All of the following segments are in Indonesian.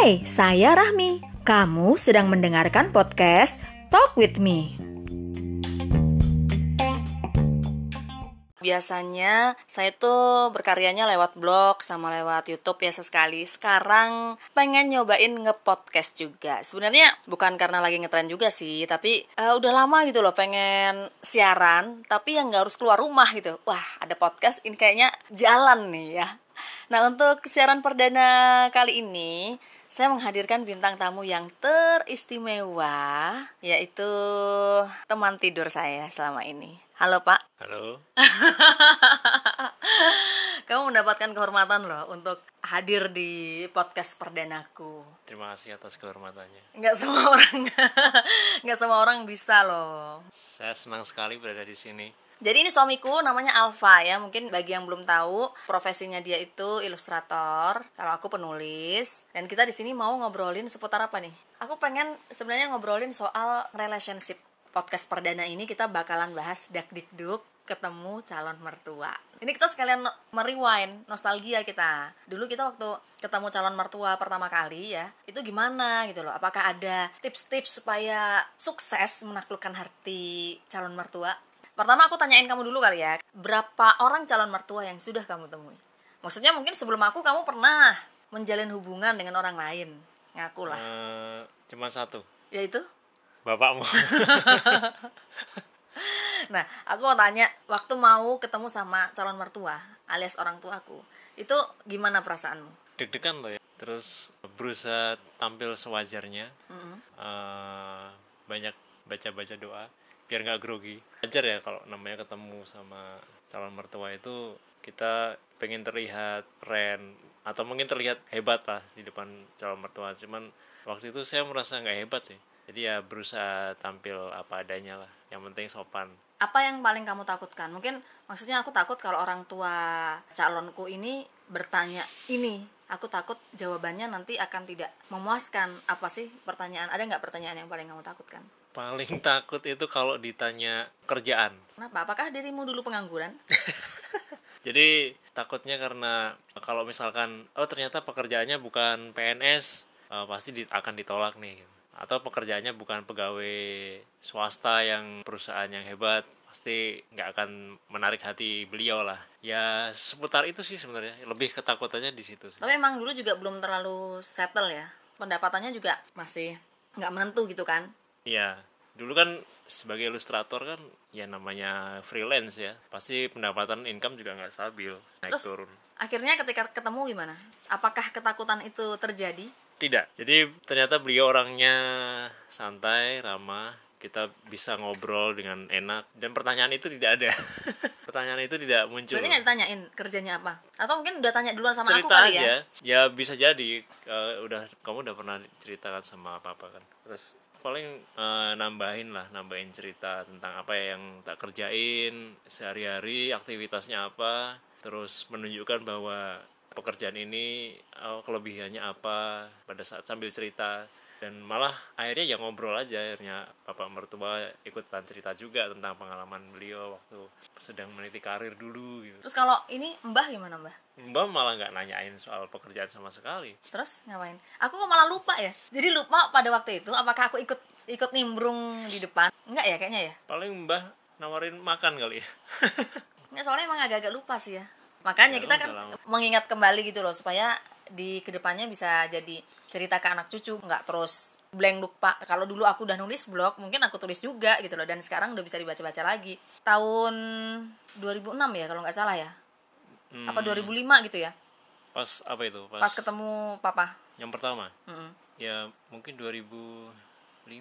Hai, saya Rahmi. Kamu sedang mendengarkan podcast Talk with Me. Biasanya saya tuh berkaryanya lewat blog sama lewat YouTube ya sesekali. Sekarang pengen nyobain nge-podcast juga. Sebenarnya bukan karena lagi ngetren juga sih, tapi uh, udah lama gitu loh pengen siaran, tapi yang nggak harus keluar rumah gitu. Wah, ada podcast ini kayaknya jalan nih ya. Nah, untuk siaran perdana kali ini saya menghadirkan bintang tamu yang teristimewa, yaitu teman tidur saya selama ini. Halo Pak. Halo. Kamu mendapatkan kehormatan loh untuk hadir di podcast perdanaku. Terima kasih atas kehormatannya. Nggak semua orang, nggak semua orang bisa loh. Saya senang sekali berada di sini. Jadi ini suamiku namanya Alfa ya. Mungkin bagi yang belum tahu, profesinya dia itu ilustrator. Kalau aku penulis. Dan kita di sini mau ngobrolin seputar apa nih? Aku pengen sebenarnya ngobrolin soal relationship. Podcast perdana ini kita bakalan bahas dak dikduk ketemu calon mertua. Ini kita sekalian merewind nostalgia kita. Dulu kita waktu ketemu calon mertua pertama kali ya, itu gimana gitu loh. Apakah ada tips-tips supaya sukses menaklukkan hati calon mertua? Pertama aku tanyain kamu dulu kali ya, berapa orang calon mertua yang sudah kamu temui? Maksudnya mungkin sebelum aku kamu pernah menjalin hubungan dengan orang lain, ngaku lah. Uh, cuma satu. Yaitu? Bapakmu. nah, aku mau tanya, waktu mau ketemu sama calon mertua alias orang tuaku, itu gimana perasaanmu? Deg-degan loh ya. Terus berusaha tampil sewajarnya. Mm -hmm. uh, banyak baca-baca doa biar nggak grogi. Ajar ya kalau namanya ketemu sama calon mertua itu kita pengen terlihat keren atau mungkin terlihat hebat lah di depan calon mertua. Cuman waktu itu saya merasa nggak hebat sih. Jadi ya berusaha tampil apa adanya lah. Yang penting sopan. Apa yang paling kamu takutkan? Mungkin maksudnya aku takut kalau orang tua calonku ini bertanya ini. Aku takut jawabannya nanti akan tidak memuaskan. Apa sih pertanyaan? Ada nggak pertanyaan yang paling kamu takutkan paling takut itu kalau ditanya kerjaan. Kenapa? Apakah dirimu dulu pengangguran? Jadi takutnya karena kalau misalkan oh ternyata pekerjaannya bukan PNS uh, pasti di, akan ditolak nih. Atau pekerjaannya bukan pegawai swasta yang perusahaan yang hebat pasti nggak akan menarik hati beliau lah. Ya seputar itu sih sebenarnya. Lebih ketakutannya di situ tapi emang dulu juga belum terlalu settle ya. Pendapatannya juga masih nggak menentu gitu kan Iya, dulu kan sebagai ilustrator kan ya namanya freelance ya pasti pendapatan income juga nggak stabil naik Terus, turun. akhirnya ketika ketemu gimana? Apakah ketakutan itu terjadi? Tidak jadi ternyata beliau orangnya santai ramah kita bisa ngobrol dengan enak dan pertanyaan itu tidak ada. Pertanyaan itu tidak muncul. Berarti nggak ditanyain kerjanya apa? Atau mungkin udah tanya duluan sama cerita aku kali aja ya ya bisa jadi uh, udah kamu udah pernah ceritakan sama apa apa kan? Terus paling uh, nambahin lah nambahin cerita tentang apa yang tak kerjain sehari-hari aktivitasnya apa terus menunjukkan bahwa pekerjaan ini oh, kelebihannya apa pada saat sambil cerita dan malah akhirnya ya ngobrol aja akhirnya bapak mertua ikutan cerita juga tentang pengalaman beliau waktu sedang meniti karir dulu gitu. Terus kalau ini Mbah gimana Mbah? Mbah malah nggak nanyain soal pekerjaan sama sekali. Terus ngapain? Aku kok malah lupa ya. Jadi lupa pada waktu itu apakah aku ikut ikut nimbrung di depan? Enggak ya kayaknya ya. Paling Mbah nawarin makan kali ya. Enggak soalnya emang agak-agak lupa sih ya. Makanya ya, kita kan lama. mengingat kembali gitu loh supaya di ke depannya bisa jadi cerita ke anak cucu nggak terus blank lupa kalau dulu aku udah nulis blog mungkin aku tulis juga gitu loh dan sekarang udah bisa dibaca-baca lagi. Tahun 2006 ya kalau nggak salah ya? Hmm. apa 2005 gitu ya? Pas apa itu? Pas, pas ketemu papa. Yang pertama? Mm -hmm. ya mungkin 2005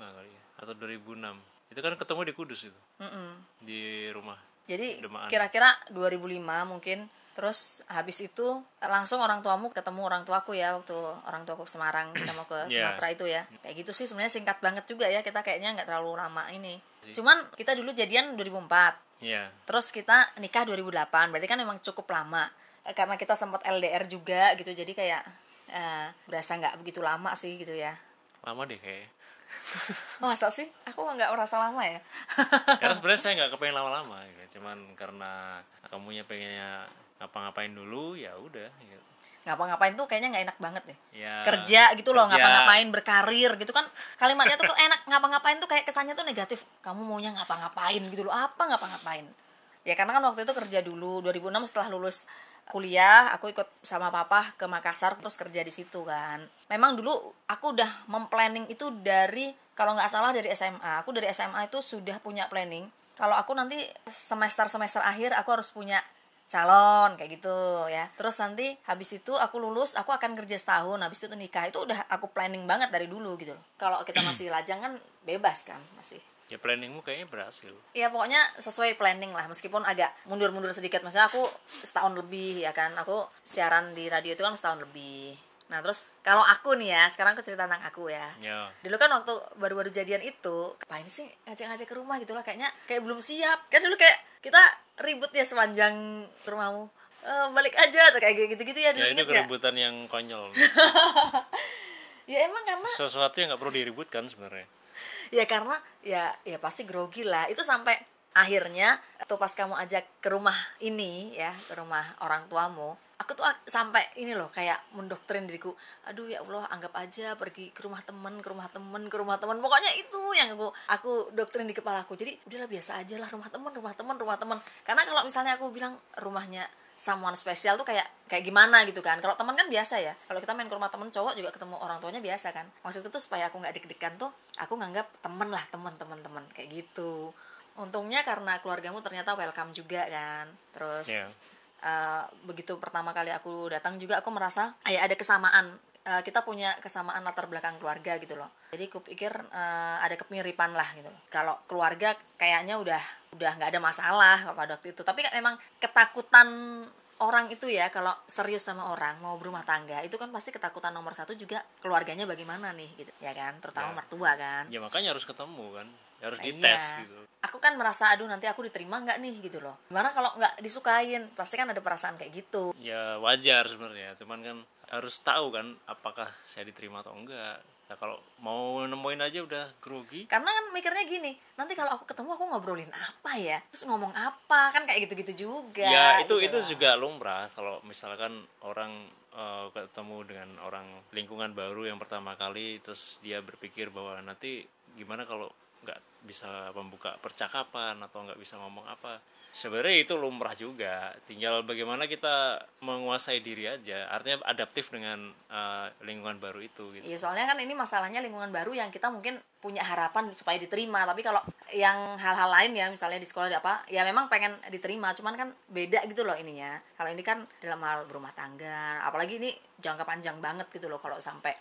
kali ya atau 2006 itu kan ketemu di Kudus itu? Mm -hmm. di rumah jadi kira-kira 2005 mungkin terus habis itu langsung orang tuamu ketemu orang tuaku ya waktu orang tuaku ke Semarang kita mau ke iya. Sumatera yeah. itu ya. Kayak gitu sih sebenarnya singkat banget juga ya kita kayaknya nggak terlalu lama ini. Cuman kita dulu jadian 2004 yeah. terus kita nikah 2008 berarti kan memang cukup lama. Eh, karena kita sempat LDR juga gitu jadi kayak uh, berasa nggak begitu lama sih gitu ya. Lama deh kayak masa sih? Aku nggak merasa lama ya? Karena sebenarnya saya nggak kepengen lama-lama gitu. cuman karena kamunya pengennya ngapa-ngapain dulu ya udah gitu. ngapa-ngapain tuh kayaknya nggak enak banget deh. Ya kerja gitu loh ngapa-ngapain berkarir gitu kan. Kalimatnya tuh kok enak ngapa-ngapain tuh kayak kesannya tuh negatif. Kamu maunya ngapa-ngapain gitu loh apa ngapa-ngapain? Ya karena kan waktu itu kerja dulu 2006 setelah lulus kuliah aku ikut sama papa ke Makassar terus kerja di situ kan. Memang dulu aku udah memplanning itu dari kalau nggak salah dari SMA aku dari SMA itu sudah punya planning. Kalau aku nanti semester semester akhir aku harus punya calon kayak gitu ya. Terus nanti habis itu aku lulus aku akan kerja setahun habis itu nikah. Itu udah aku planning banget dari dulu gitu loh. Kalau kita masih lajang kan bebas kan masih. Ya planningmu kayaknya berhasil. Ya pokoknya sesuai planning lah. Meskipun agak mundur-mundur sedikit maksudnya aku setahun lebih ya kan. Aku siaran di radio itu kan setahun lebih. Nah terus kalau aku nih ya sekarang aku cerita tentang aku ya. Ya. Dulu kan waktu baru-baru jadian itu ngapain sih ngajak-ngajak ke rumah gitu lah kayaknya kayak belum siap. Kan dulu kayak kita ribut ya sepanjang rumahmu. "Eh, balik aja atau kayak gitu-gitu ya dulu ya itu nggak? keributan yang konyol. Ya emang karena sesuatu yang nggak perlu diributkan sebenarnya. Ya karena ya ya pasti grogi lah. Itu sampai akhirnya atau pas kamu ajak ke rumah ini ya ke rumah orang tuamu aku tuh sampai ini loh kayak mendoktrin diriku aduh ya Allah anggap aja pergi ke rumah temen ke rumah temen ke rumah temen. Pokoknya itu yang aku aku doktrin di kepalaku. Jadi udahlah biasa aja lah rumah temen rumah temen rumah temen. Karena kalau misalnya aku bilang rumahnya someone spesial tuh kayak kayak gimana gitu kan. Kalau teman kan biasa ya. Kalau kita main ke rumah temen cowok juga ketemu orang tuanya biasa kan. Maksudku tuh supaya aku nggak deg-degan tuh aku nganggap temen lah temen temen temen kayak gitu untungnya karena keluargamu ternyata welcome juga kan. Terus ya uh, begitu pertama kali aku datang juga aku merasa ya ada kesamaan. Uh, kita punya kesamaan latar belakang keluarga gitu loh. Jadi aku pikir uh, ada kemiripan lah gitu. Loh kalau keluarga kayaknya udah udah nggak ada masalah pada waktu itu. Tapi memang ketakutan orang itu ya kalau serius sama orang mau berumah tangga itu kan pasti ketakutan nomor satu juga keluarganya bagaimana nih gitu. Ya kan? Terutama Ya. mertua kan. Ya makanya harus ketemu kan. Harus Nah, dites iya. gitu aku kan merasa aduh nanti aku diterima nggak nih? gitu loh. Gimana kalau nggak disukain? Pasti kan ada perasaan kayak gitu. Ya wajar sebenarnya. Cuman kan harus tahu kan apakah saya diterima atau enggak. Nah kalau mau nemuin aja udah grogi. Karena kan mikirnya gini nanti kalau aku ketemu aku ngobrolin apa ya? Terus ngomong apa? Kan kayak gitu-gitu juga ya itu gitu itu juga lumrah kalau misalkan orang eh, ketemu dengan orang lingkungan baru yang pertama kali terus dia berpikir bahwa nanti gimana kalau nggak bisa membuka percakapan atau nggak bisa ngomong apa. Sebenarnya itu lumrah juga. Tinggal bagaimana kita menguasai diri aja. Artinya adaptif dengan eh, lingkungan baru itu gitu. Iya soalnya kan ini masalahnya lingkungan baru yang kita mungkin punya harapan supaya diterima. Tapi kalau yang hal-hal lain ya misalnya di sekolah ada apa ya memang pengen diterima. Cuman kan beda gitu loh ininya. Kalau ini kan dalam hal berumah tangga apalagi ini jangka panjang banget gitu loh kalau sampai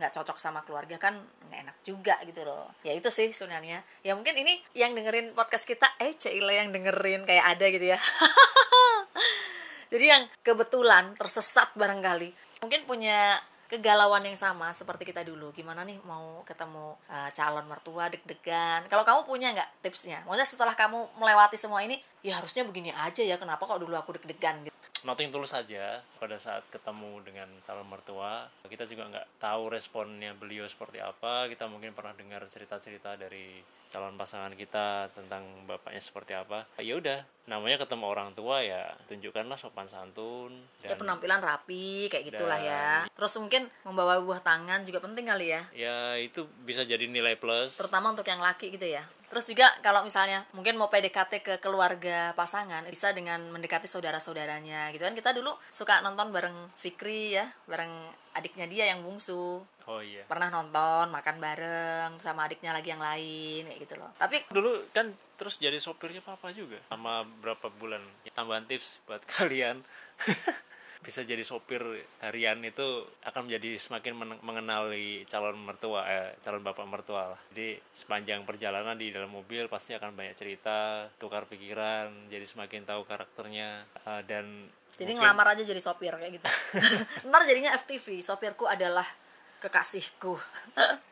nggak cocok sama keluarga kan nggak enak juga gitu loh. Ya itu sih sebenarnya. Ya mungkin ini yang dengerin podcast kita eh Cile yang dengerin kayak ada gitu ya. Jadi yang kebetulan tersesat barangkali mungkin punya kegalauan yang sama seperti kita dulu. Gimana nih mau ketemu uh, calon mertua deg-degan? Kalau kamu punya nggak tipsnya? Maksudnya setelah kamu melewati semua ini ya harusnya begini aja ya. Kenapa kok dulu aku deg-degan? gitu nothing tulus saja pada saat ketemu dengan calon mertua. Kita juga nggak tahu responnya beliau seperti apa. Kita mungkin pernah dengar cerita-cerita dari calon pasangan kita tentang bapaknya seperti apa. Ya udah namanya ketemu orang tua ya tunjukkanlah sopan santun ya dan penampilan rapi kayak gitulah ya. Terus mungkin membawa buah tangan juga penting kali ya. Ya itu bisa jadi nilai plus. Terutama untuk yang laki gitu ya terus juga kalau misalnya mungkin mau PDKT ke keluarga pasangan bisa dengan mendekati saudara-saudaranya gitu kan. Kita dulu suka nonton bareng Fikri ya bareng adiknya dia yang bungsu. Oh iya. Pernah nonton makan bareng sama adiknya lagi yang lain kayak gitu loh. Tapi dulu kan terus jadi sopirnya papa juga sama berapa bulan. Tambahan tips buat kalian bisa jadi sopir harian itu akan menjadi semakin men- mengenali calon mertua eh, calon bapak mertua lah. Jadi sepanjang perjalanan di dalam mobil pasti akan banyak cerita tukar pikiran jadi semakin tahu karakternya eh, dan jadi mungkin- ngelamar aja jadi sopir kayak gitu. Ntar jadinya FTV sopirku adalah kekasihku.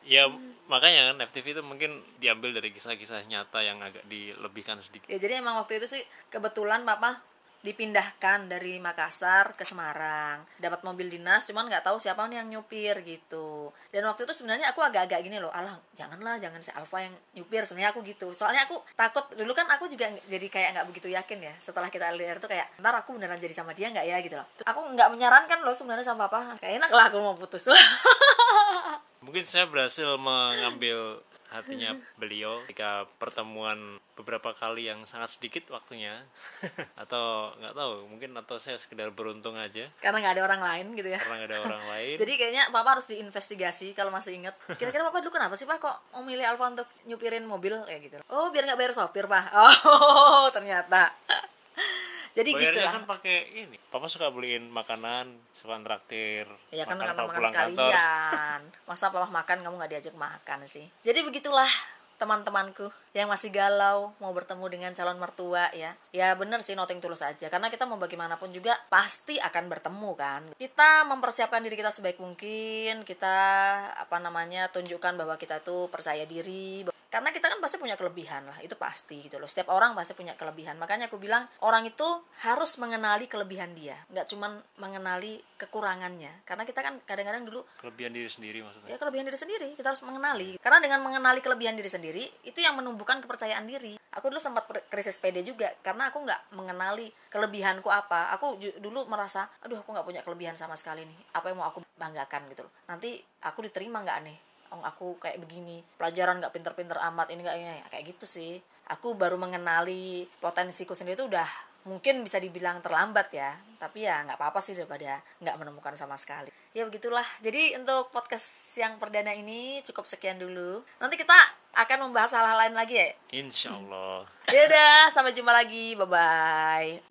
Ya makanya kan FTV itu mungkin diambil dari kisah-kisah nyata yang agak dilebihkan sedikit. Ya jadi emang waktu itu sih kebetulan papa dipindahkan dari Makassar ke Semarang. Dapat mobil dinas cuman nggak tahu siapa nih yang nyupir gitu. Dan waktu itu sebenarnya aku agak-agak gini loh alah janganlah jangan si Alfa yang nyupir. Sebenarnya aku gitu. Soalnya aku takut dulu kan aku juga jadi kayak nggak begitu yakin ya setelah kita LDR tuh kayak ntar aku beneran jadi sama dia nggak ya? Gitu loh. Aku nggak menyarankan loh sebenarnya sama papa. Kayak enak lah aku mau putus mungkin saya berhasil mengambil hatinya beliau ketika pertemuan beberapa kali yang sangat sedikit waktunya. Atau nggak tahu mungkin atau saya sekedar beruntung aja. Karena nggak ada orang lain gitu ya. Karena nggak ada orang lain. Jadi kayaknya papa harus diinvestigasi kalau masih inget kira-kira papa dulu kenapa sih pak kok memilih Alfa untuk nyupirin mobil? Kayak gitu. Oh biar nggak bayar sopir pak. Oh ternyata jadi gitu lah. kan pakai ini. Papa suka beliin makanan suka traktir ya kan makan makan sekalian. Masa papa makan kamu nggak diajak makan sih? Jadi begitulah teman-temanku yang masih galau mau bertemu dengan calon mertua ya. Ya bener sih noting tulus aja. Karena kita mau bagaimanapun juga pasti akan bertemu kan? Kita mempersiapkan diri kita sebaik mungkin. Kita apa namanya tunjukkan bahwa kita tuh percaya diri karena kita kan pasti punya kelebihan lah itu pasti gitu loh. Setiap orang pasti punya kelebihan. Makanya aku bilang orang itu harus mengenali kelebihan dia. Nggak cuman mengenali kekurangannya. Karena kita kan kadang-kadang dulu kelebihan diri sendiri maksudnya? Ya kelebihan diri sendiri. Kita harus mengenali. Karena dengan mengenali kelebihan diri sendiri itu yang menumbuhkan kepercayaan diri. Aku dulu sempat krisis PD juga karena aku nggak mengenali kelebihanku apa. Aku dulu merasa aduh aku nggak punya kelebihan sama sekali nih. Apa yang mau aku banggakan? gitu loh. Nanti aku diterima nggak nih oh aku kayak begini pelajaran nggak pinter-pinter amat ini nggak ini. Kayak gitu sih. Aku baru mengenali potensiku sendiri itu udah mungkin bisa dibilang terlambat ya tapi ya nggak apa-apa sih daripada nggak menemukan sama sekali. Ya begitulah. Jadi untuk podcast yang perdana ini cukup sekian dulu. Nanti kita akan membahas hal-hal lain lagi ya. Insya Allah ya udah sampai jumpa lagi. Bye bye